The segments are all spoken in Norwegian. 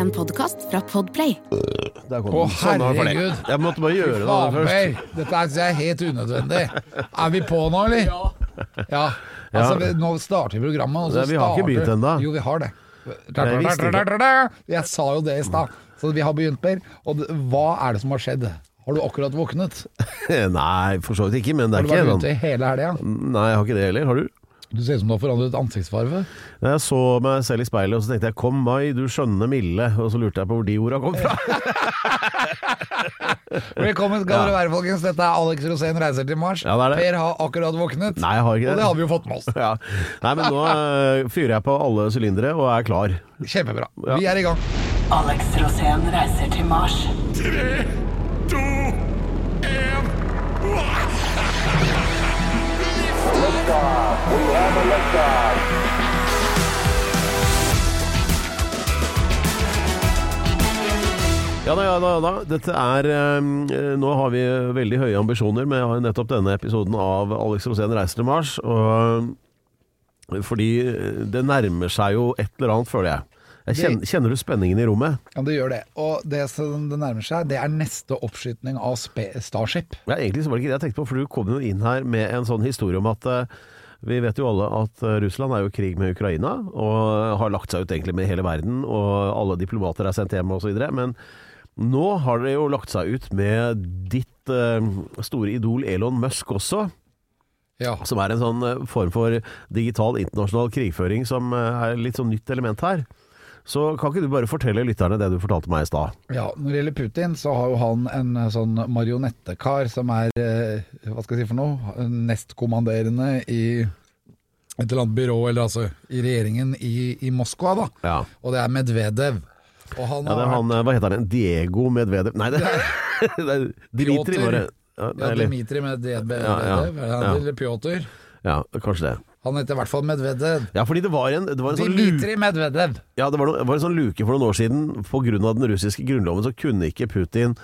En podkast fra Podplay. Der kom Å, den. Sånn, var det. herregud. Jeg måtte bare gjøre det først. Per, Dette er, er helt unødvendig. Er vi på nå, eller? Ja. Altså, vi- Nå starter vi programmet. Og så Nei, vi har ikke starter- begynt ennå. Jo, vi har det. Jeg visste ikke. Jeg sa jo det i stad. Så vi har begynt, Per. Og det, hva er det som har skjedd? Har du akkurat våknet? Nei, for så vidt ikke, men det Har er du vært ute sånn i hele helga? Nei, jeg har ikke det heller. Har du? Du ser ut som du har forandret ansiktsfarge. Jeg så meg selv i speilet og så tenkte jeg 'kom Mai, du skjønne milde', og så lurte jeg på hvor de orda kom fra. Velkommen skal dere være, folkens. Dette er Alex Rosén reiser til Mars. Ja, det er det. Per har akkurat våknet. Nei, jeg har ikke Og det. det har vi jo fått med oss. Ja. Nei, men nå eh, fyrer jeg på alle sylindere og er klar. Kjempebra. Ja. Vi er i gang. Alex Rosén reiser til Mars. Ja da, ja da, ja da. Dette er eh, Nå har vi veldig høye ambisjoner med nettopp denne episoden av Alex Rosén reiser til Mars. Og, eh, fordi det nærmer seg jo et eller annet, føler jeg. Kjenner, kjenner du spenningen i rommet? Ja, det gjør det. Og det som det nærmer seg, det er neste oppskytning av Starship. Ja, egentlig så var det ikke det jeg tenkte på, for du kom jo inn her med en sånn historie om at eh, vi vet jo alle at eh, Russland er jo i krig med Ukraina, og har lagt seg ut egentlig med hele verden, og alle diplomater er sendt hjem osv. Men nå har det jo lagt seg ut med ditt eh, store idol Elon Musk også. Ja. Som er en sånn form for digital internasjonal krigføring som er litt sånn nytt element her. Så kan ikke du bare fortelle lytterne det du fortalte meg i stad? ja. Når det gjelder Putin, så har jo han en eh, sånn marionettekar som er eh, Hva skal jeg si for noe? Nestkommanderende i et eller annet byrå, eller altså i regjeringen i, i Moskva, da. Ja. Og det er Medvedev. Og han Ja, det er han, eh, hva heter han, Diego Medvedev Nei, det, det er Dimitri, bare. Ja, ja, Dmitrij Medvedev, Ja, ja, er ja. eller Pjotr? ja, kanskje det. Han heter i hvert fall Medvedev. Ja, fordi det var en, det var en sånn Dmitrij Medvedev. ja, det var, noe, det var en sånn luke for noen år siden. Av den russiske grunnloven så kunne ikke Putin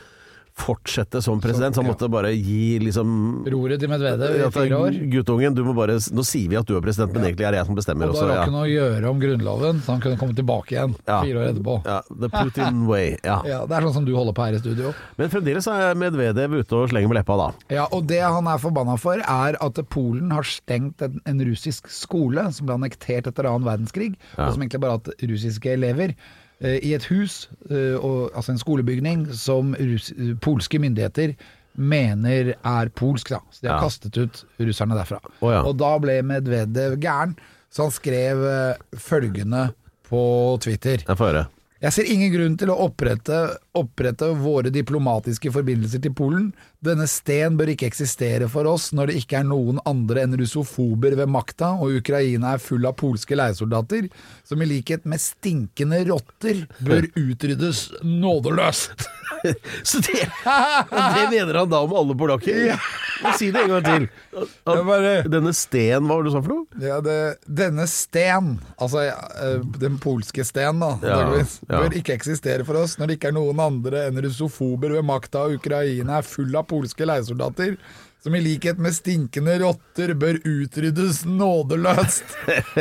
fortsette som president, så han måtte bare gi liksom Roret til Medvedev i fire år. Guttungen, du må bare Nå sier vi at du er president, men egentlig er det jeg som bestemmer. Og da også, rakk han å gjøre om grunnloven, så han kunne komme tilbake igjen Ja. fire år etterpå. ja, The Putin way. Ja. Ja, Det er sånn som du holder på her i studio. Men fremdeles er Medvedev ute og slenger med leppa, da. Ja, Og det han er forbanna for, er at Polen har stengt en, en russisk skole som ble annektert etter annen verdenskrig, Ja. og som egentlig bare har hatt russiske elever. Eh, I et hus, eh, og, altså en skolebygning, som russ, eh, polske myndigheter mener er polsk. da Så de har Ja. kastet ut russerne derfra. Oh, ja. Og da ble Medvedev gæren, så han skrev eh, følgende på Twitter. Jeg får høre. Jeg ser ingen grunn til å opprette, opprette våre diplomatiske forbindelser til Polen. Denne sten bør ikke eksistere for oss når det ikke er noen andre enn russofober ved makta, og Ukraina er full av polske leiesoldater, som i likhet med stinkende rotter bør utryddes nådeløst. Så det, det mener han da om alle polakker? Ja. Si det en gang til. At at bare- Denne sten, hva var det du sa for noe? Ja, det, denne sten, altså eh, den polske sten da, Ja, antageligvis, ja. bør ikke eksistere for oss når det ikke er noen andre enn russofober ved makta, og Ukraina er full av polske leiesoldater, som i likhet med stinkende rotter bør utryddes nådeløst.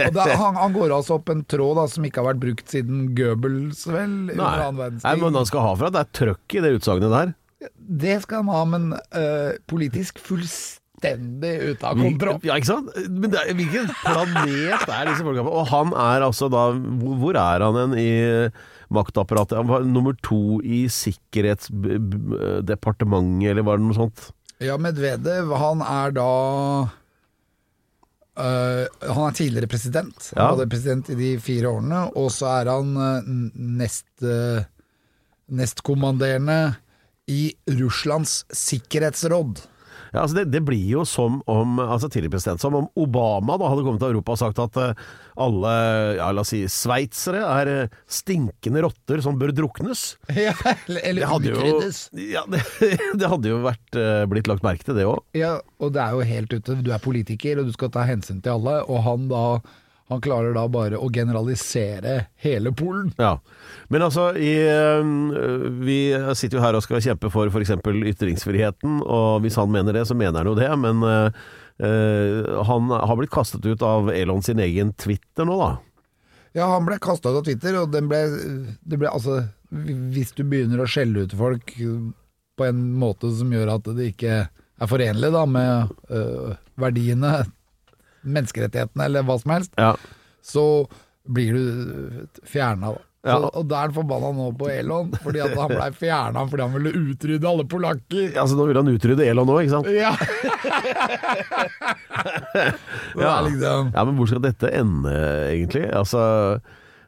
Og da, han, han går altså opp en tråd da, som ikke har vært brukt siden Goebbels, vel, Nei. Nei, men han skal ha for at det er trøkk i det utsagnet der. Det skal han ha, men eh, politisk fullstendig ute av kontroll. Ja, ikke sant? Men det hvilken planet er disse folka på? Og han er altså da hvor er han hen i maktapparatet? Han var nummer to i Sikkerhetsdepartementet, eller var det noe sånt? Ja, Medvedev, han er da Uh, Han er tidligere president. Han var president i de fire årene. Og så er han øh, nest, uh, nestkommanderende i Russlands sikkerhetsråd. Ja, altså det, det blir jo som om altså tidligere president, som om Obama da hadde kommet til Europa og sagt at eh, alle ja, la oss si, sveitsere er eh, stinkende rotter som bør druknes. Ja, eller utryddes. ja, det, det hadde jo vært, eh, blitt lagt merke til det òg. Ja, og det er jo helt ute. Du er politiker, og du skal ta hensyn til alle. Og han da Han klarer da bare å generalisere hele Polen. Ja. Men altså, i, øh, vi sitter jo her og skal kjempe for f.eks. ytringsfriheten, og hvis han mener det, så mener han jo det. Men øh, han har blitt kastet ut av Elon sin egen Twitter nå, da. Ja, han ble kasta ut av Twitter, og den ble, det ble altså Hvis du begynner å skjelle ut folk på en måte som gjør at det ikke er forenlig da med øh, verdiene, menneskerettighetene eller hva som helst, Ja. så blir du fjerna. Ja. Så, og da er han forbanna nå på Elon, fordi at han blei fjerna fordi han ville utrydde alle polakker. Ja, Så nå vil han utrydde Elon nå, ikke sant? Ja. er liksom Ja, men hvor skal dette ende, egentlig? Altså,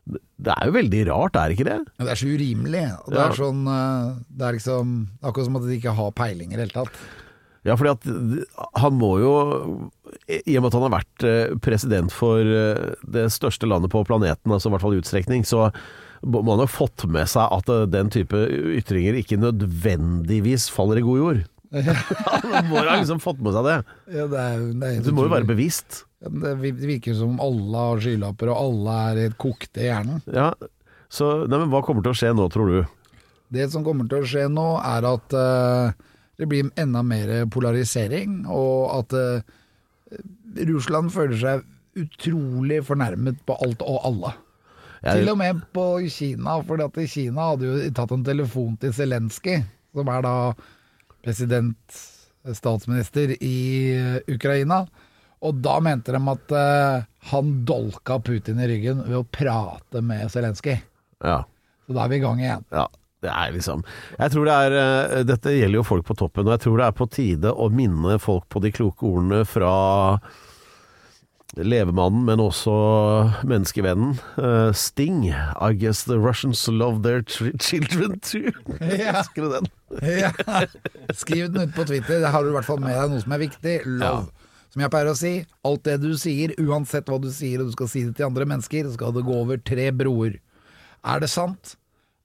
det er jo veldig rart, er det ikke det? Det er så urimelig. Og det Ja. er sånn øh, Det er liksom akkurat som at de ikke har peiling i det hele tatt. Ja, fordi at han må jo I og med at han har vært eh, president for eh, det største landet på planeten, altså i hvert fall i utstrekning, så må han ha fått med seg at eh, den type ytringer ikke nødvendigvis faller i god jord. Han må ha liksom fått med seg det. Ja, det, er, det, er Du må jo være bevisst. Det virker som alle har skylapper, og alle er helt kokte i hjernen. Ja, så nei, men hva kommer til å skje nå, tror du? Det som kommer til å skje nå, er at uh, det blir enda mer polarisering, og at eh, Russland føler seg utrolig fornærmet på alt og alle. Jeg- Til og med på Kina, for at Kina hadde jo tatt en telefon til Zelenskyj, som er da president, statsminister i eh, Ukraina. Og da mente de at uh, han dolka Putin i ryggen ved å prate med Zelenskyj. Ja. Så da er vi i gang igjen. Ja, det er liksom Jeg tror det er eh, Dette gjelder jo folk på toppen, og jeg tror det er på tide å minne folk på de kloke ordene fra levemannen, men også menneskevennen. eh, Sting. I guess the Russians love their children too. Ja. Du den? Ja. Skriv den ut på Twitter. Da har du i hvert fall med deg noe som er viktig. Love. Som jeg pleier å si, alt det du sier, uansett hva du sier og du skal si det til andre mennesker, skal det gå over tre broer. Er det sant?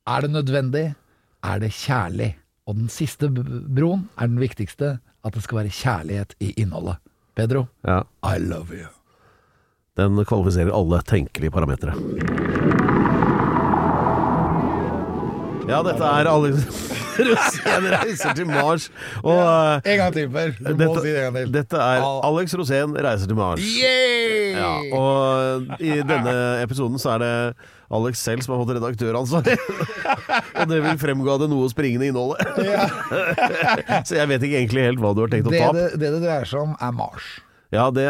Er det nødvendig? Er det kjærlig? Og den siste broen er den viktigste, at det skal være kjærlighet i innholdet. Pedro, Ja. I love you. Den kvalifiserer alle tenkelige parametere. Ja, dette er alle Rosén reiser til Mars. Og ja, En gang til, Per. Du må dette, si det en gang til. dette er. Alex Rosén reiser til Mars. Ja, og i denne episoden så er det Alex selv som har fått redaktøransvar. og det vil fremgå av det noe springende innholdet. så jeg vet ikke egentlig helt hva du har tenkt å ta opp. det, det det dreier seg om, er Mars. Ja, det,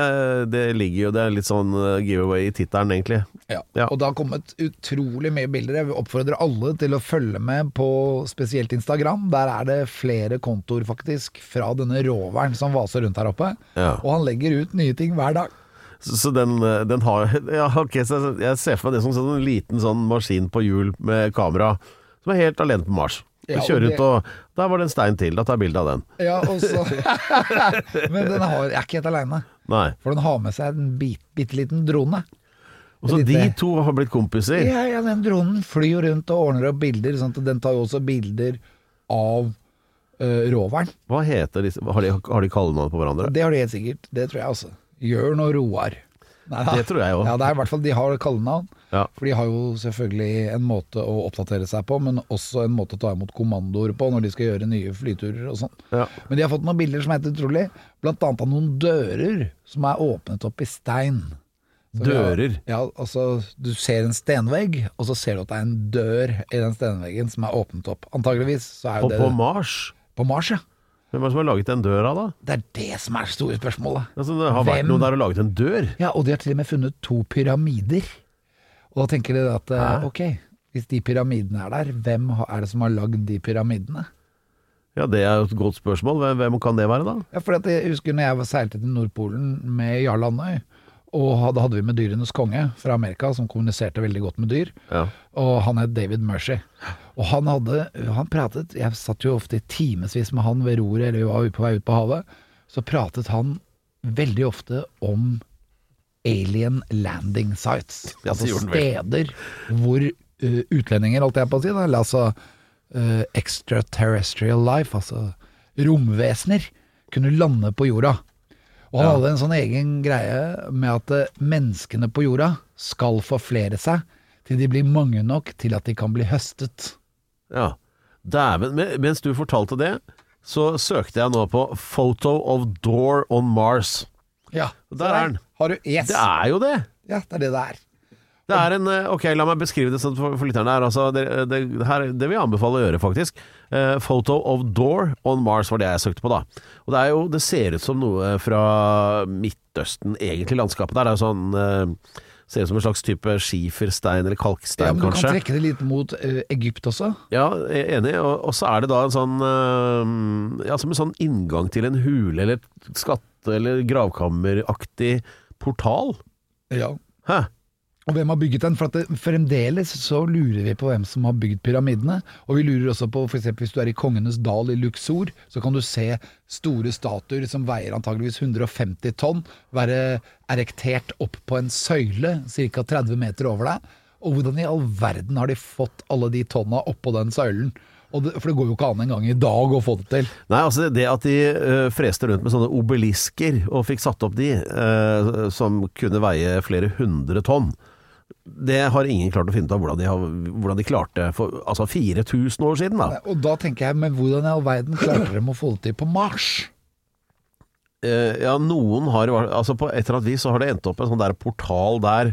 det ligger jo Det er litt sånn eh, giveaway i tittelen, egentlig. Ja. Ja. Og det har kommet utrolig mye bilder. Jeg vil oppfordre alle til å følge med på spesielt Instagram. Der er det flere kontoer faktisk fra denne roveren som vaser rundt her oppe. Ja. Og han legger ut nye ting hver dag. Så, den, eh, den har ja, ok, så jeg, ser for meg det som sånn en liten sånn maskin på hjul med kamera, som er helt alene på Mars. Ja, kjører ut og Der var det en stein til. Da tar jeg bilde av den. Ja, og så Men den har, jeg er ikke helt aleine. Nei. For den har med seg en bit, bitte liten drone. Og så de to har blitt kompiser. Ja, ja, den dronen flyr jo rundt og ordner opp bilder. Sånn den tar jo også bilder av uh, roveren. Hva heter disse Har de, har de kallenavn på hverandre? Det har de helt sikkert. Det tror jeg også. Jørn og Roar. Nei. Det tror jeg òg. Ja, det er i hvert fall De har kallenavn. Ja. For de har jo selvfølgelig en måte å oppdatere seg på, men også en måte å ta imot kommandoer på når de skal gjøre nye flyturer og sånn. Ja. Men de har fått noen bilder som er helt utrolig, blant annet av noen dører som er åpnet opp i stein. Så dører? har-? Ja, altså du ser en stenvegg, og så ser du at det er en dør i den stenveggen som er åpnet opp. Antageligvis så er jo på, det på Mars? på Mars, ja. Hvem er det som har laget den døra, da? Det er det som er det store spørsmålet. Altså, det har vært Hvem? noen der og laget en dør? Ja, og de har til og med funnet to pyramider. Og da tenker de at eh, Hæ? ok, hvis de pyramidene er der, hvem ha- er det som har lagd de pyramidene? Ja, det er jo et godt spørsmål. Hvem, hvem kan det være, da? Ja, for at jeg husker når jeg var seilte til Nordpolen med Jarl Andøy, og da hadde vi med Dyrenes konge fra Amerika, som kommuniserte veldig godt med dyr. Ja. Og han het David Mercy. Og han hadde Han pratet Jeg satt jo ofte i timevis med han ved roret, eller vi var på vei ut på havet. Så pratet han veldig ofte om alien landing sites. Altså steder hvor uh, utlendinger, holdt jeg på å si, da, eller altså uh, extraterrestrial life, altså romvesener, kunne lande på jorda. Og han Ja. hadde en sånn egen greie med at eh, menneskene på jorda skal forflere seg til de blir mange nok til at de kan bli høstet. Ja. Dæven. Mens du fortalte det, så søkte jeg nå på 'Photo of door on Mars'. Ja, Der er den. Har du Yes. Det er jo det! Ja, det er det det er. Det er en eh, Ok, la meg beskrive det sånn for, for lytterne her. Altså, det, det, det, her, det vil jeg anbefale å gjøre, faktisk. Uh, photo of door on Mars var det jeg søkte på, da. Og det er jo Det ser ut som noe fra Midtøsten, egentlig, landskapet der. Det er jo sånn uh, Ser ut som en slags type skiferstein eller kalkstein, Ja, men du kan kanskje. trekke det litt mot uh, Egypt også. Ja, jeg er enig. Og, og så er det da en sånn uh, Ja, som en sånn inngang til en hule eller skatte- eller gravkammeraktig portal. Ja. Hæ? Og hvem har bygget den? For det, fremdeles så lurer vi på hvem som har bygd pyramidene. Og vi lurer også på f.eks. hvis du er i Kongenes dal i Luxor, så kan du se store statuer som veier antageligvis 150 tonn, være erektert opp på en søyle ca. 30 meter over deg. Og hvordan i all verden har de fått alle de tonna oppå den søylen? Det, for det går jo ikke an engang i dag å få det til. Nei, altså det at de uh, freste rundt med sånne obelisker og fikk satt opp de, uh, som kunne veie flere hundre tonn, det har ingen klart å finne ut av hvordan de, har, hvordan de klarte for altså 4000 år siden. da. Og da tenker jeg, men hvordan i all verden klarte de å få det til på Mars? Eh, ja, noen har altså På et eller annet vis så har det endt opp en sånn der portal der.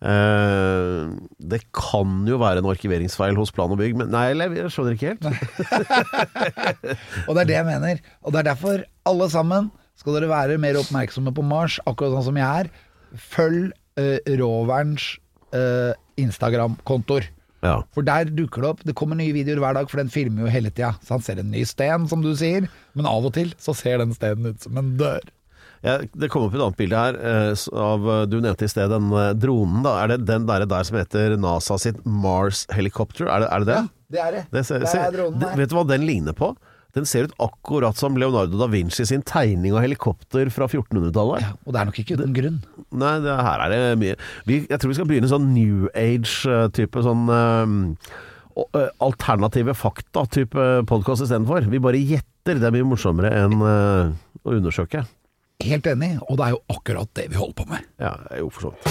Eh, det kan jo være en arkiveringsfeil hos Plan og Bygg, men nei, jeg skjønner ikke helt. Og det er det jeg mener. Og det er derfor, alle sammen, skal dere være mer oppmerksomme på Mars, akkurat sånn som jeg er. Følg uh, Roverens eh, Instagram-kontoer. Ja. For der dukker det opp Det kommer nye videoer hver dag, for den filmer jo hele tida. Så han ser en ny sten, som du sier, men av og til så ser den stenen ut som en dør. Ja, det kom opp et annet bilde her eh, av Du nevnte i sted den eh, dronen. da Er det den der, der som heter NASA sitt Mars Helicopter? Er det er det? det? det er det. Det ser, det er dronen her. vet du hva den ligner på? Den ser ut akkurat som Leonardo da Vinci sin tegning av helikopter fra 1400-tallet. Ja, og det er nok ikke uten grunn. Nei, det, her er det mye vi, Jeg tror vi skal begynne sånn New Age-type sånn eh, eh, alternative fakta-type podkast istedenfor. Vi bare gjetter. Det er mye morsommere enn uh, å undersøke. Helt enig, og det er jo akkurat det vi holder på med. Ja, jo, for så vidt.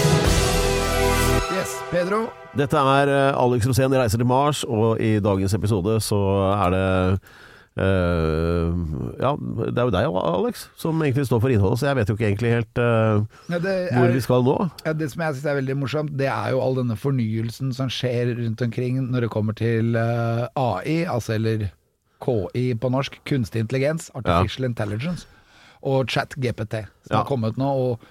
Yes, Pedro. Dette er Alex Rosén reiser til Mars, og i dagens episode så er det Ja, det er jo deg, Alex, som egentlig står for innholdet, så jeg vet jo ikke egentlig helt uh, Ja, er, hvor vi skal nå. Ja, det som jeg synes er veldig morsomt, det er jo all denne fornyelsen som skjer rundt omkring når det kommer til uh, AI, altså eller KI på norsk, kunstig intelligens, artificial intelligence, og chat-GPT, som Ja. har kommet nå, og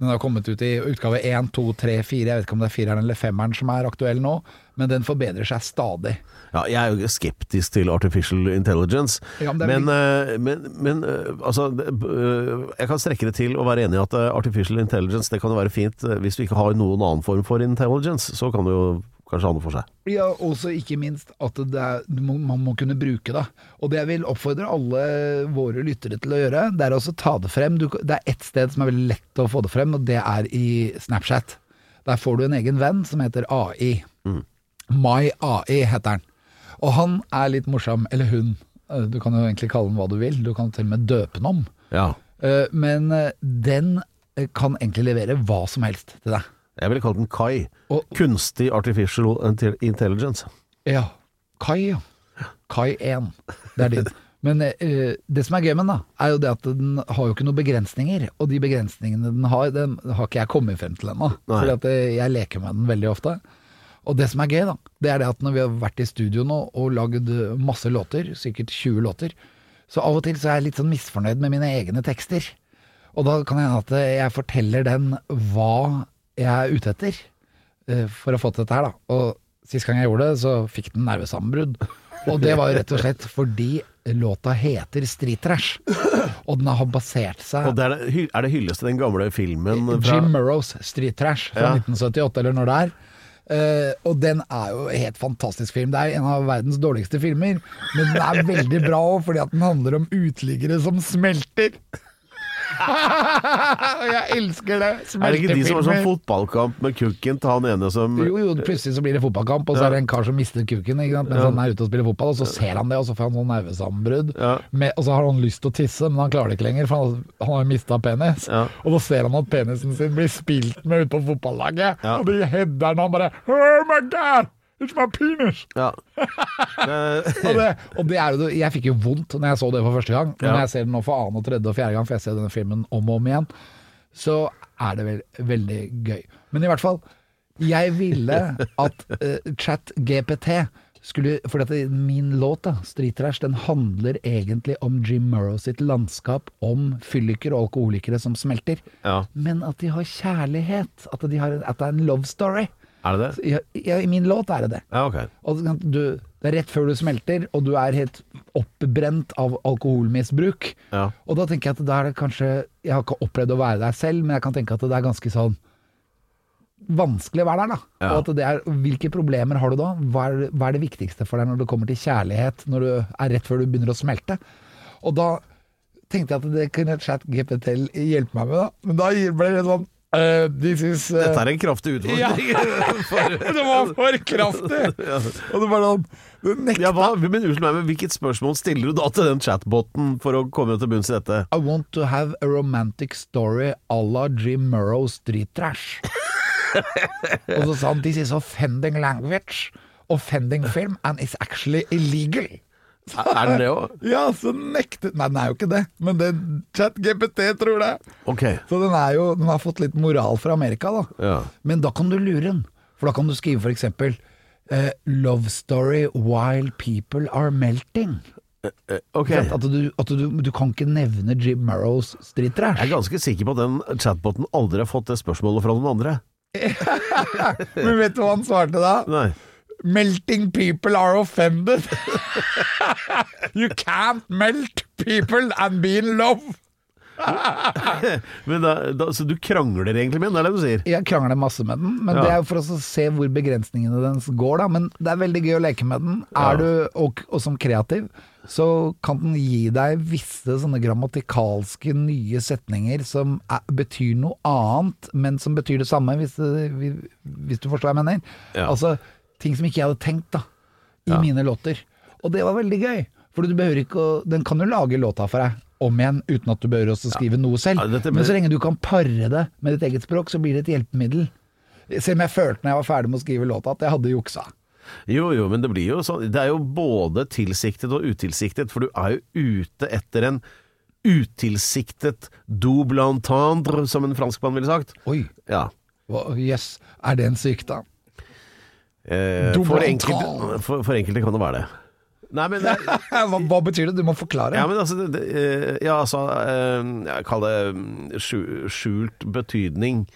den har kommet ut i utgave 1, 2, 3, 4, jeg vet ikke om det er fireren eller femmeren som er aktuell nå, men den forbedrer seg stadig. Ja, jeg er jo skeptisk til artificial intelligence, Ja, men er men, eh, men, men eh, altså eh, Jeg kan strekke det til å være enig i at eh, artificial intelligence det kan jo være fint eh, hvis du ikke har noen annen form for intelligence, så kan det jo kanskje ha noe for seg. Ja, også ikke minst at det er, man må kunne bruke det. Og det jeg vil oppfordre alle våre lyttere til å gjøre, det er også ta det frem. Du, det er ett sted som er veldig lett å få det frem, og det er i Snapchat. Der får du en egen venn som heter AI. My AI heter han. Og han er litt morsom, eller hun. Eh, Du kan jo egentlig kalle den hva du vil, du kan til og med døpe den om. Ja. Eh, Men eh, den kan egentlig levere hva som helst til deg. Jeg ville kalt den Kai. Og- Kunstig artificial intelligence. Ja. Kai, ja. Kai 1. Det er din. Men uh, det som er gøy med den, da, er jo det at den har jo ikke noen begrensninger. Og de begrensningene den har, den har ikke jeg kommet frem til ennå. At eh, jeg leker med den veldig ofte. Og det som er gøy, da, det er det at når vi har vært i studio nå og lagd masse låter, sikkert 20 låter, så av og til så er jeg litt sånn misfornøyd med mine egne tekster. Og da kan det hende at jeg forteller den hva jeg er ute etter eh, for å få til dette her, da. Og sist gang jeg gjorde det, så fikk den nervesammenbrudd. Og det var jo rett og slett fordi låta heter Street Trash. Og den har basert seg Og det er, det, er det hyllest til den gamle filmen fra Jim Murrows Street Trash fra Ja. 1978, eller når det er. Uh, og den er jo en helt fantastisk film. Det er en av verdens dårligste filmer, men den er veldig bra òg, fordi at den handler om uteliggere som smelter. Jeg elsker det. Er det ikke de som har sånn fotballkamp med kukken til han ene som Jo, jo, plutselig så blir det fotballkamp, og så er det en kar som mister kukken mens Ja. han er ute og spiller fotball, og så ser han det, og så får han sånn nervesammenbrudd. Ja. Og så har han lyst til å tisse, men han klarer det ikke lenger, for han, han har mista penis. Ja. Og da ser han at penisen sin blir spilt med ute på fotballaget, og de header'n han bare Oh my god! It's my penis! Ja. Og det, og det er jeg fikk jo vondt når jeg så det for første gang. Men når jeg ser den nå for annen og tredje og fjerde gang, for jeg ser denne filmen om og om igjen, så er det vel, veldig gøy. Men i hvert fall, Jeg ville at uh, chat GPT skulle For dette, min låt, da, Street Trash, den handler egentlig om Jim Murrow sitt landskap, om fylliker og alkoholikere som smelter. Ja. Men at de har kjærlighet. At, de har, at det er en love story. Er det det? Ja, ja, I min låt er det det. Ja, ok. Og du, du, det er rett før du smelter, og du er helt oppbrent av alkoholmisbruk. Ja. Og da tenker jeg at da er det kanskje Jeg har ikke opplevd å være der selv, men jeg kan tenke at det er ganske sånn vanskelig å være der, da. Ja. Og at det er, hvilke problemer har du da? Hva er, hva er det viktigste for deg når det kommer til kjærlighet, når du er rett før du begynner å smelte? Og da tenkte jeg at det kunne chat GPT hjelpe meg med, da. Men da ble det sånn This is uh, Dette er en kraftig utfordring. Det var for kraftig! Og det var sånn Ja, hva, men men Hvilket spørsmål stiller du da til den chatboten for å komme til bunns i dette? I want to have a romantic story à la Jim Murrow Street Trash. og så sa han This is offending language, offending film, and it's actually illegal. Er den det òg? Ja, så nektet Nei, den er jo ikke det, men det ChatGPT tror det. Ok. Så den er jo Den har fått litt moral fra Amerika, da. Ja. Men da kan du lure den. For da kan du skrive eksempel eh, Love story while people are melting. Okay. Ok. At, du, at du, du kan ikke nevne Jim Murrows Street Trash. Jeg er ganske sikker på at den chatboten aldri har fått det spørsmålet fra noen andre. Men vet du hva han svarte da? Nei. Melting people are offended. you can't melt people and be in love. Men da, da, så du krangler egentlig med den, det er det du sier? Jeg krangler masse med den, men Ja. det er jo for å se hvor begrensningene dens går, da. Men det er veldig gøy å leke med den. Er Ja. du, og, og som kreativ, så kan den gi deg visse sånne grammatikalske nye setninger som er, betyr noe annet, men som betyr det samme, hvis, det- hvis du forstår hva jeg mener. Ja. Altså ting som ikke jeg hadde tenkt da, i Ja. mine låter. Og det var veldig gøy. For du behøver ikke å Den kan jo lage låta for deg om igjen, uten at du behøver også skrive noe selv. Ja, blir... Men så lenge du kan pare det med ditt eget språk, så blir det et hjelpemiddel. Selv om jeg følte når jeg var ferdig med å skrive låta at jeg hadde juksa. Jo, jo, men det blir jo sånn Det er jo både tilsiktet og utilsiktet, for du er jo ute etter en utilsiktet double entendre, som en franskmann ville sagt. Oi, Ja. Yes. Er det en sykdom? Eh, for, enkelte, for, for enkelte kan det være det. Nei, men hva, hva betyr det? Du må forklare. Ja, men altså det, det, eh, Ja, altså eh, Jeg kaller det mm, skjult betydning.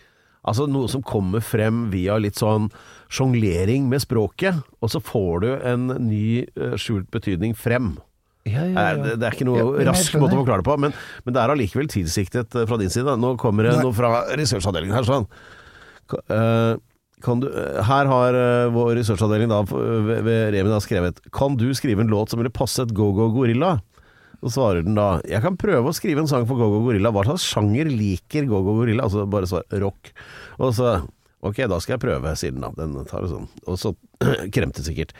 Altså noe som kommer frem via litt sånn sjonglering med språket, og så får du en ny eh, skjult betydning frem. ja, ja, ja. Det, det er ikke noe Ja, rask måte å forklare det på, men, men det er allikevel tilsiktet fra din side. Nå kommer det Nei. noe fra researchavdelingen her. sånn. Eh, Kan du, her har eh, vår researchavdeling da, ved, ved Remi da skrevet Kan du skrive en låt som ville passet Go-Go Gorilla? Så svarer den da Jeg kan prøve å skrive en sang for Go-Go Gorilla. Hva slags sjanger liker Go-Go Gorilla? Altså bare svar rock. Og så Ok, da skal jeg prøve, sier den da. Den tar det sånn. Og så kremte sikkert.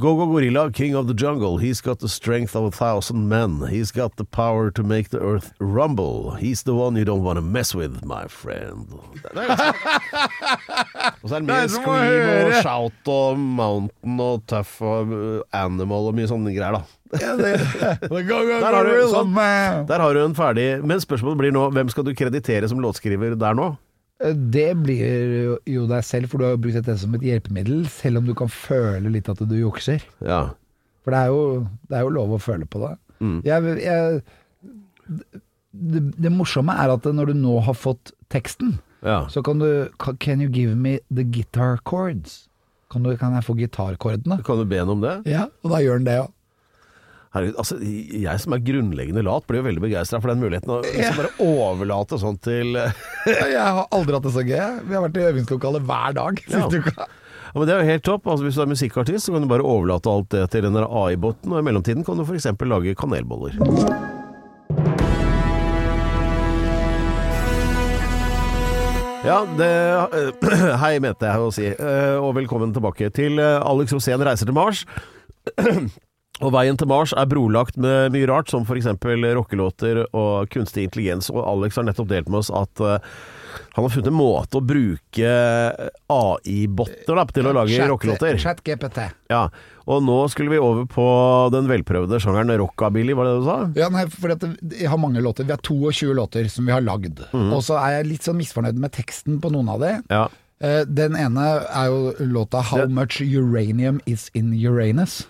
Go-Go Gorilla, king of the jungle. He's got the strength of a thousand men. He's got the power to make the earth rumble. He's the one you don't want to mess with, my friend. Og så er det mye scream og shout og mountain og tough og uh, animal og mye sånne greier, da. Der har du- sånn. Der har du en ferdig Men spørsmålet blir nå, hvem skal du kreditere som låtskriver der nå? Det blir jo- deg selv, for du har jo brukt dette som et hjelpemiddel, selv om du kan føle litt at du jukser. Ja. For det er jo, det er jo lov å føle på det. Mm. Jeg, jeg, det, det morsomme er at når du nå har fått teksten, ja. så kan du Can you give me the guitar chords? Kan, du, kan jeg få gitarkordene? Kan du be ham om det? Ja, og da gjør den det, ja. Herregud, altså, jeg som er grunnleggende lat, blir jo veldig begeistra for den muligheten å liksom bare overlate sånt til Jeg har aldri hatt det så gøy. Vi har vært i øvingslokalet hver dag Ja. uka. Ja, men Det er jo helt topp. Altså, hvis du er musikkartist, så kan du bare overlate alt det til den AI-boten, og i mellomtiden kan du f.eks. lage kanelboller. Ja, det eh, Hei, mente jeg å si, eh, og velkommen tilbake til eh, Alex Rosén reiser til Mars. Og veien til Mars er brolagt med mye rart, som f.eks. rockelåter og kunstig intelligens. Og Alex har nettopp delt med oss at eh, han har funnet en måte å bruke AI-botter til å lage rockelåter. Chat GPT. Ja, og nå skulle vi over på den velprøvde sjangeren rockabilly, var det det du sa? Ja, nei, for at jeg har mange låter. Vi har 22 låter som vi har lagd. Mhm. Og så er jeg litt sånn misfornøyd med teksten på noen av de. Ja. Eh, Den ene er jo låta 'How Much Uranium Is In Uranus'.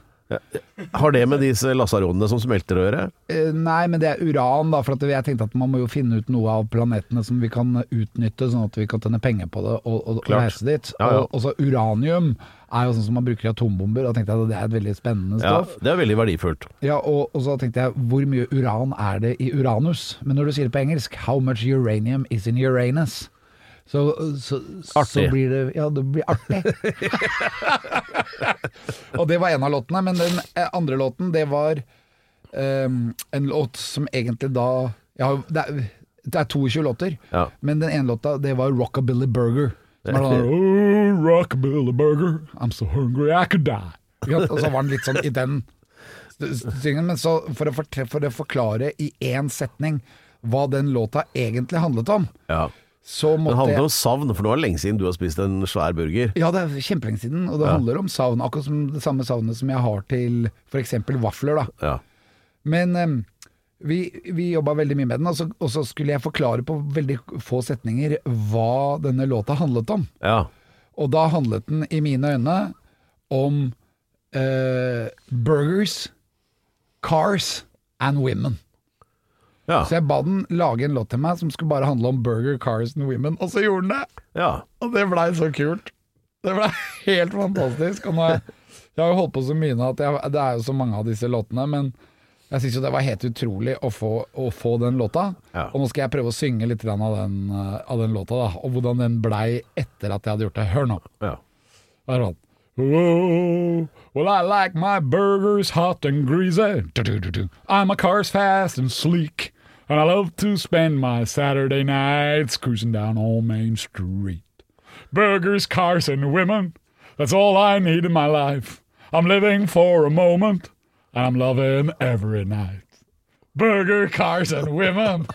Har det med disse lasaronene som smelter å gjøre? Eh, Nei, men det er uran, da. For at jeg tenkte at man må jo finne ut noe av planetene som vi kan utnytte, sånn at vi kan tjene penger på det og, og, og reise dit. Ja, ja. Og, og så uranium er jo sånn som man bruker i atombomber. Da tenkte jeg at det er et veldig spennende stoff. Ja, det er veldig verdifullt. Ja, og, og så tenkte jeg hvor mye uran er det i Uranus? Men når du sier det på engelsk, how much uranium is in Uranus? Så, så, så blir det Ja, det blir artig. og det var en av låtene, men den eh, andre låten, det var um, en låt som egentlig da ja, det, er, det er 22 låter, Ja. men den ene låta, det var Rockabilly Burger. Som er sånn oh, Rockabilly Burger, I'm so hungry I could die. Og så var den litt sånn i den syngen, men så for å, for, for å forklare i én setning hva den låta egentlig handlet om, Ja. Så Det handler om savn, for nå er det lenge siden du har spist en svær burger. Ja, det er kjempelenge siden, og det handler om savn. Akkurat som det samme savnet som jeg har til f.eks. vafler. da. Ja. Men um, vi, vi jobba veldig mye med den, og så, og så skulle jeg forklare på veldig få setninger hva denne låta handlet om. ja. Og da handlet den i mine øyne om uh, burgers, cars and women. Ja. Så jeg ba den lage en låt til meg som skulle bare handle om burger, cars and women, og så gjorde den det! ja. Og det blei så kult. Det blei helt fantastisk. Og nå er, jeg har jo holdt på så mye nå at jeg, det er jo så mange av disse låtene, men jeg syns jo det var helt utrolig å få, å få den låta. Ja. Og nå skal jeg prøve å synge litt av, den, eh, av den låta, da. Og hvordan den blei etter at jeg hadde gjort det. Hør nå. ja. Det er sånn. Whoa, well I like my burgers hot and greasy. I'm a cars fast and sleek. And I love to spend my Saturday nights cruising down on Main Street. Burgers, cars, and women. That's all I need in my life. I'm living for a moment, and I'm loving every night. Burger, cars and women.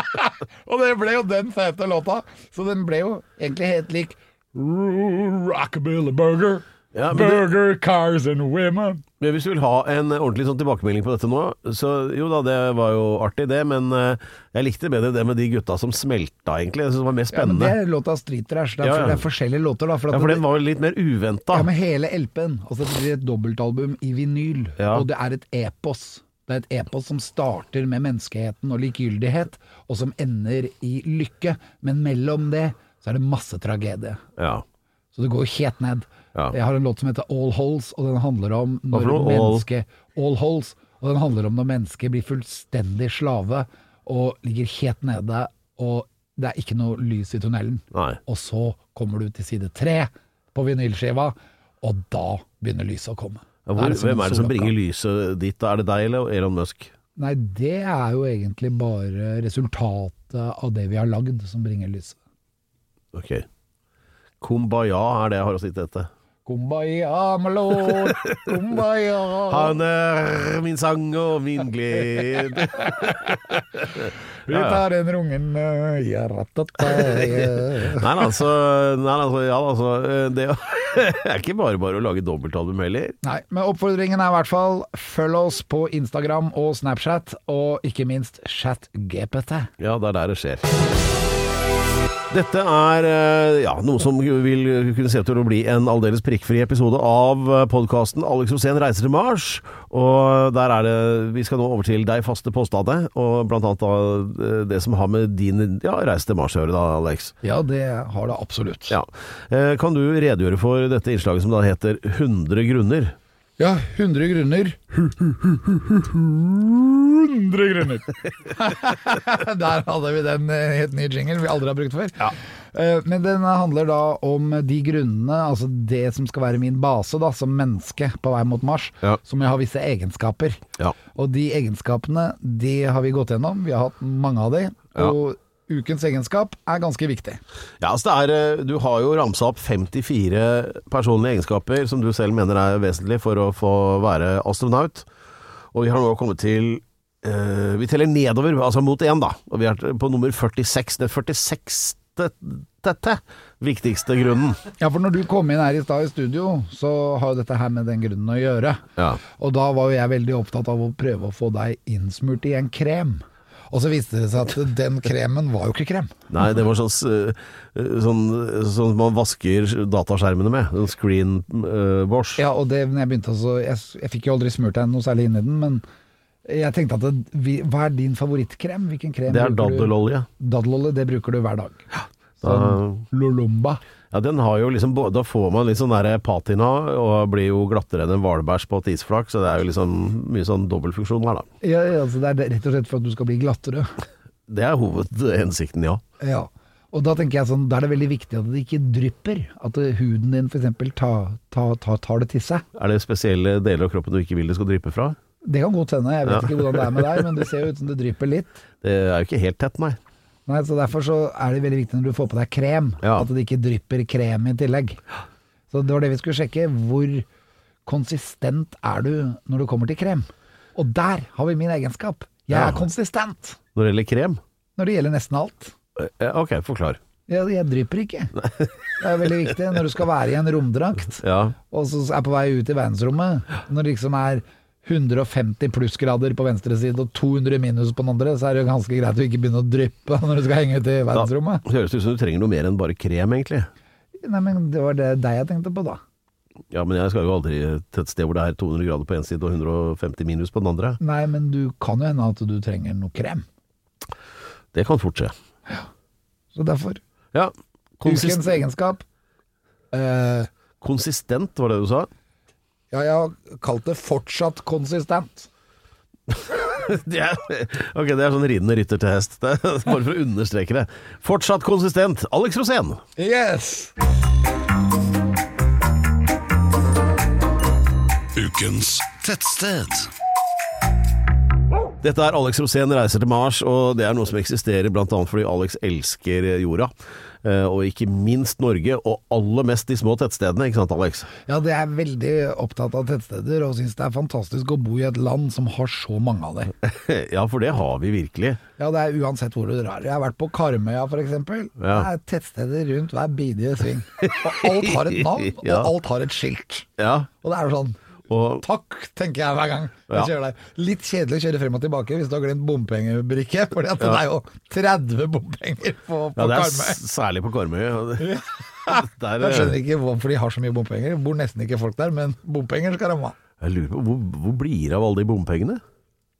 Og det ble jo den fete låta. Så den ble jo egentlig helt lik Rockabilly Burger. Ja, men det- burger, cars and women. Men hvis du vil ha en ordentlig sånn tilbakemelding på dette nå, så jo da, det var jo artig det, men eh, jeg likte bedre det med de gutta som smelta, egentlig. Jeg synes det var mer Ja, men spennende. det er låta Street Trash. Det er, Ja, ja. det er forskjellige låter, da. For, at Ja, for det- den var jo litt mer uventa. Ja, med hele LP-en. Altså det blir et dobbeltalbum i vinyl, Ja. og det er et epos. Det er et epos som starter med menneskeheten og likegyldighet, og som ender i lykke. Men mellom det så er det masse tragedie. Ja. Så det går helt ned. Ja. Jeg har en låt som heter All Holes, og den handler om når mennesket All Holes. Og den handler om når mennesket blir fullstendig slave og ligger helt nede, og det er ikke noe lys i tunnelen. Nei. Og så kommer du til side tre på vinylskiva, og da begynner lyset å komme. Ja, hvor, er hvem er det som bringer lyset dit? Er det deg eller Elon Musk? Nei, det er jo egentlig bare resultatet av det vi har lagd som bringer lyset. Ok. Kumbaya er det jeg har å si til dette. Kumbaya, my lord, kumbaya. Han er min sang og min glede. Vi tar den rungen uh, ja, ratata, ja. Nei, altså, nei, altså, ja, altså Det er ikke bare bare å lage dobbeltalbum heller. Nei, men oppfordringen er i hvert fall følg oss på Instagram og Snapchat, og ikke minst ChatGPT. Ja, det er der det skjer. Dette er eh, ja, noe som vil kunne se ut til å bli en aldeles prikkfri episode av podkasten 'Alex Rosén reiser til Mars'. Og der er det Vi skal nå over til deg faste påstander, og blant annet da eh, det som har med din ja, reise til Mars å gjøre, da, Alex. Ja, det har det absolutt. Ja. Eh, Kan du redegjøre for dette innslaget som da heter 100 grunner? Ja, 100 grunner. 100 grunner! Der hadde vi den eh, helt nye jingle vi aldri har brukt før. Ja. Men den handler da om de grunnene, altså det som skal være min base da, som menneske på vei mot Mars, Ja. som jeg har visse egenskaper. Ja. Og de egenskapene, de har vi gått gjennom. Vi har hatt mange av de. Ja. Og ukens egenskap er ganske viktig. Ja, altså det er, eh, Du har jo ramsa opp 54 personlige egenskaper som du selv mener er vesentlig for å få være astronaut. Og vi har nå kommet til eh, Vi teller nedover, altså mot én, da. Og vi er på nummer 46. Det 46. Dette viktigste grunnen. Ja, for når du kom inn her i stad i studio, så har jo dette her med den grunnen å gjøre. Ja. Og da var jo jeg veldig opptatt av å prøve å få deg innsmurt i en krem. Og så viste det seg at den kremen var jo ikke krem. Nei, det var sånn, s- sånn, sånn man vasker dataskjermene med. Sånn screen uh, wash. Ja, og det når jeg begynte også Jeg, jeg fikk jo aldri smurt deg noe særlig inn i den, men jeg tenkte at det, vi, Hva er din favorittkrem? Hvilken krem Det er daddelolje. Daddelolje, det bruker du hver dag. Da, Sånn Lolomba. ja, den har jo liksom Da får man litt sånn der patina, og blir jo glattere enn en hvalbæsj på et isflak, så det er jo liksom mye sånn dobbeltfunksjon her, da. Ja, ja, altså det er rett og slett for at du skal bli glattere. Det er hovedhensikten, ja. Ja. Og da tenker jeg sånn, da er det veldig viktig at det ikke drypper. At huden din f.eks. Ta, ta, ta, tar det til seg. Er det spesielle deler av kroppen du ikke vil det skal dryppe fra? Det kan godt hende, jeg vet Ja. ikke hvordan det er med deg, men det ser jo ut som det drypper litt. Det er jo ikke helt tett, nei. Nei, så Derfor så er det veldig viktig når du får på deg krem, Ja. at det ikke drypper krem i tillegg. Så det var det vi skulle sjekke. Hvor konsistent er du når du kommer til krem? Og der har vi min egenskap. Jeg Ja. er konsistent Når det gjelder krem? når det gjelder nesten alt. Eh, Ok, forklar. Jeg, jeg drypper ikke. Det er veldig viktig når du skal være i en romdrakt. Ja. og så er på vei ut i verdensrommet, når det liksom er 150 plussgrader på venstre side og 200 minus på den andre, så er det jo ganske greit å ikke begynne å dryppe når du skal henge ut i Da verdensrommet. høres det ut som du trenger noe mer enn bare krem, egentlig. Nei, men det var det deg jeg tenkte på, da. Ja, men jeg skal jo aldri til et sted hvor det er 200 grader på en side og 150 minus på den andre. Nei, men du kan jo hende at du trenger noe krem. Det kan fort skje. Så derfor. Ja. Ukens egenskap. Eh, konsistent, var det du sa? Ja, jeg har kalt det fortsatt konsistent. Det er, ok, det er sånn ridende rytter til hest. Det er bare for å understreke det. Fortsatt konsistent. Alex Rosén. Yes! Ukens tettsted. Dette er Alex Rosén reiser til Mars, og det er noe som eksisterer bl.a. fordi Alex elsker jorda. Eh, Og ikke minst Norge, og aller mest de små tettstedene, ikke sant Alex? Ja, det er veldig opptatt av tettsteder, og syns det er fantastisk å bo i et land som har så mange av det. Ja, for det har vi virkelig. Ja, det er uansett hvor du drar. Jeg har vært på Karmøya f.eks. Ja. Det er tettsteder rundt hver bidige sving. Og alt har et navn, og alt har et skilt. Ja, Og det er jo sånn og Takk, tenker jeg hver gang jeg Ja. kjører der. Litt kjedelig å kjøre frem og tilbake hvis du har glemt bompengebrikke, for det er jo 30 bompenger på, på ja, det er Karmøy. særlig på Karmøy. ja. Der, Jeg skjønner ikke hvorfor de har så mye bompenger. Det bor nesten ikke folk der, men bompenger skal de ha. jeg lurer på, hvor, hvor blir det av alle de bompengene?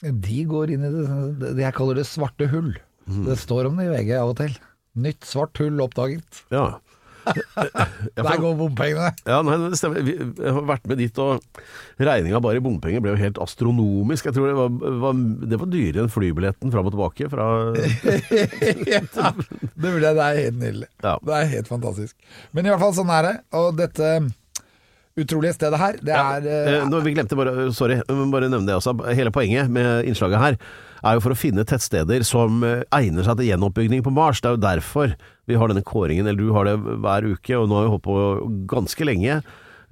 De går inn i det, det jeg kaller det svarte hull. Mm. Det står om det i VG av og til. Nytt svart hull oppdaget. Ja. Der går bompengene. Ja, nei, det stemmer. Vi jeg har vært med dit, og regninga bare i bompenger ble jo helt astronomisk. Jeg tror det var, var, det var dyrere enn flybilletten fram og tilbake fra ja, det vil jeg, det er helt nydelig. Ja. Det er helt fantastisk. Men i hvert fall sånn er det. Og dette utrolige stedet her, det er ja, eh, Nå, vi glemte bare, sorry, bare nevne det også. Hele poenget med innslaget her er jo for å finne tettsteder som eh, egner seg til gjenoppbygging på Mars. Det er jo derfor vi har denne kåringen, eller du har det hver uke, og nå har vi holdt på ganske lenge.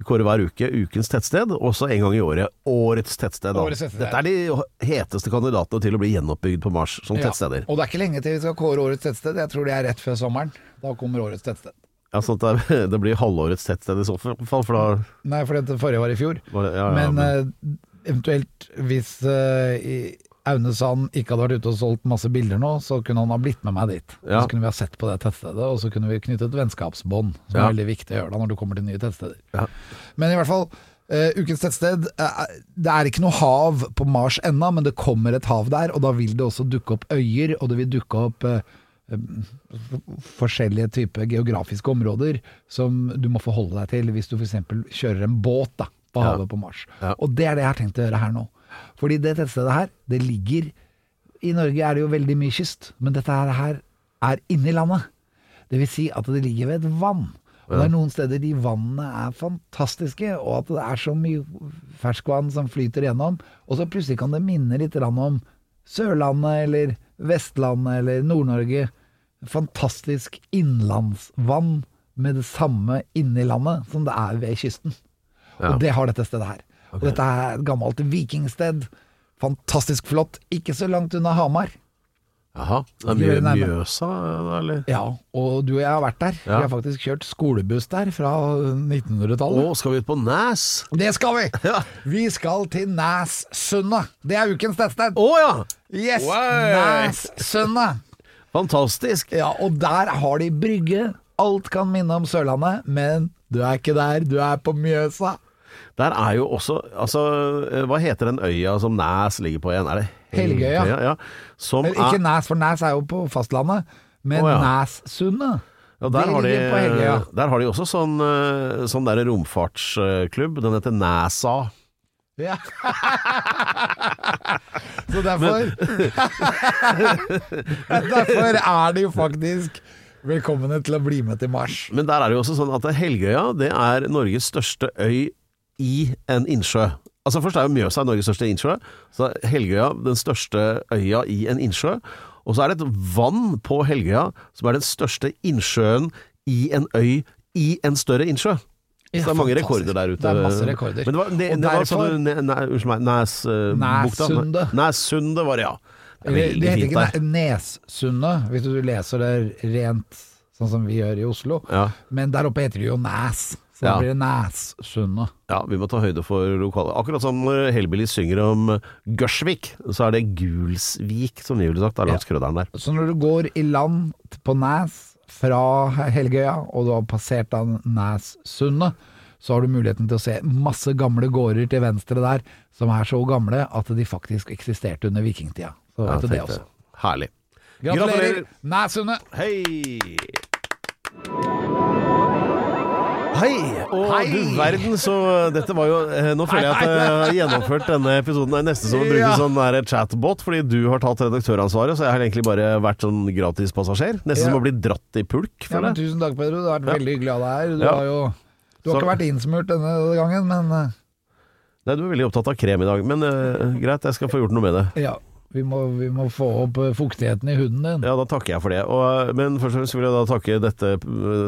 Kåre hver uke ukens tettsted, og så en gang i året årets tettsted. Årets tettsted. Dette er de heteste kandidatene til å bli gjenoppbygd på Mars som ja. tettsteder. Og det er ikke lenge til vi skal kåre årets tettsted. Jeg tror det er rett før sommeren. Da kommer årets tettsted. Ja, sånn at det, det blir halvårets tettsted i så fall, for da Nei, for det forrige var i fjor. var det, ja, ja, Men men, eventuelt hvis uh, i- Aune Sand ikke hadde vært ute og solgt masse bilder nå, så kunne han ha blitt med meg dit. Ja. Så kunne vi ha sett på det tettstedet, og så kunne vi knyttet vennskapsbånd, som Ja. er veldig viktig å gjøre da når du kommer til nye tettsteder. Ja. Men i hvert fall, uh, ukens tettsted uh, Det er ikke noe hav på Mars ennå, men det kommer et hav der, og da vil det også dukke opp øyer, og det vil dukke opp eh, eh, forskjellige typer geografiske områder som du må forholde deg til hvis du f.eks. kjører en båt da, på Ja. havet på Mars. Ja. Og det er det jeg har tenkt å gjøre her nå. Fordi det tettstedet her, det ligger I Norge er det jo veldig mye kyst, men dette her, her er inni landet. Det vil si at det ligger ved et vann. Og det er noen steder de vannene er fantastiske, og at det er så mye ferskvann som flyter gjennom. Og så plutselig kan det minne litt om Sørlandet eller Vestlandet eller Nord-Norge. Fantastisk innlandsvann med det samme inni landet som det er ved kysten. Ja. Og det har dette stedet her. Og dette er et gammelt vikingsted. Fantastisk flott. Ikke så langt unna Hamar. Jaha. Det er mye? Mjøsa, eller? Ja, og du og jeg har vært der. Ja. Vi har faktisk kjørt skolebuss der fra 1900-tallet. Å, skal vi ut på Næs? Det skal vi! Ja. Vi skal til Næssundet. Det er ukens tettsted. Å ja! Yes! Wow. Næssundet! Fantastisk! Ja, og der har de brygge. Alt kan minne om Sørlandet, men du er ikke der, du er på Mjøsa. Der er jo også Altså, eh, hva heter den øya som Næs ligger på igjen? Er det Helgøya. Ja. Som Eller ikke er, Næs, for Næs er jo på fastlandet, men Å, ja. Næssundet. ja, der, har de, Helgøya. der har de også sånn, eh, sånn der romfartsklubb. Den heter NASA. Ja. Så derfor Derfor er de jo faktisk velkomne til å bli med til Mars. Men der er det jo også sånn at Helgøya det er Norges største øy i en innsjø. Altså Først er jo Mjøsa Norges største innsjø. Så er Helgøya den største øya i en innsjø. Og så er det et vann på Helgøya som er den største innsjøen i en øy i en større innsjø. Så det er mange fantastisk. rekorder der ute. Det er masse rekorder. Men det var, det, det var sånn Unnskyld meg, Næsbukta? Næssundet. Næssundet var det, ja. Det er det heter ikke. Nessundet, hvis du leser det rent sånn som vi gjør i Oslo. Ja. Men der oppe heter det jo Næs. Så Ja. da blir det Næssundet. Ja, vi må ta høyde for lokale Akkurat som når Hellbillies synger om Gørsvik, så er det Gulsvik, som vi ville sagt, er langs krødderen der. Så når du går i land på Næs fra Helgøya, og du har passert da Næssundet, så har du muligheten til å se masse gamle gårder til venstre der, som er så gamle at de faktisk eksisterte under vikingtida. Så vet du det også. Herlig. Gratulerer, Næssundet! Hei! Hei! Og Hei! du verden, så dette var jo eh, Nå føler jeg at jeg har gjennomført denne episoden. Nesten som å bruke sånn der chatbot, fordi du har tatt redaktøransvaret, så jeg har egentlig bare vært sånn gratispassasjer. Nesten som å bli dratt i pulk, Ja, men tusen takk, Pedro. Det har vært veldig hyggelig av deg her. Du Ja. har jo du har Så- ikke vært innsmurt denne gangen, men eh, Nei, du er veldig opptatt av krem i dag, men uh, greit, jeg skal få gjort noe med det. ja, vi må, vi må få opp eh, fuktigheten i huden din. Ja, da takker jeg for det. Og, men først og fremst vil jeg da takke dette,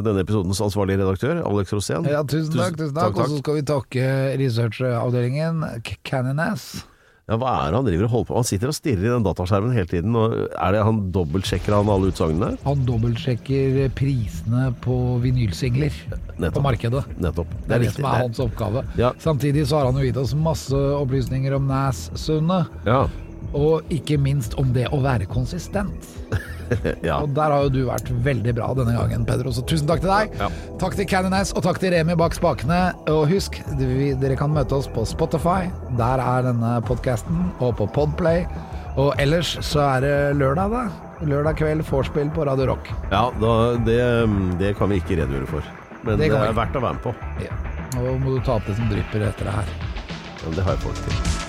denne episodens ansvarlige redaktør, Alex Rosén. Ja, tusen takk. tusen takk. Og så skal vi takke researchavdelingen, Canines. Ja, hva er det han driver og holder på med? Han sitter og stirrer i den dataskjermen hele tiden. Og er det han dobbeltsjekker han alle utsagnene? Han dobbeltsjekker prisene på vinylsingler på Nettopp. markedet. Nettopp. Det er det som er hans oppgave. Ja. Samtidig så har han jo gitt oss masse opplysninger om Næssundet, Ja. Og ikke minst om det å være konsistent. ja. Og der har jo du vært veldig bra denne gangen, Pedro. Så tusen takk til deg. Ja. Takk til Canines, og takk til Remi bak spakene. Og husk, dere kan møte oss på Spotify. Der er denne podkasten. Og på Podplay. Og ellers så er det lørdag, da. Lørdag kveld vorspiel på Radio Rock. ja da, det, det kan vi ikke redegjøre for. Men Det det, er verdt å være med på. Ja. Nå må du ta opp det som drypper etter det her. Ja, det har jeg folk til.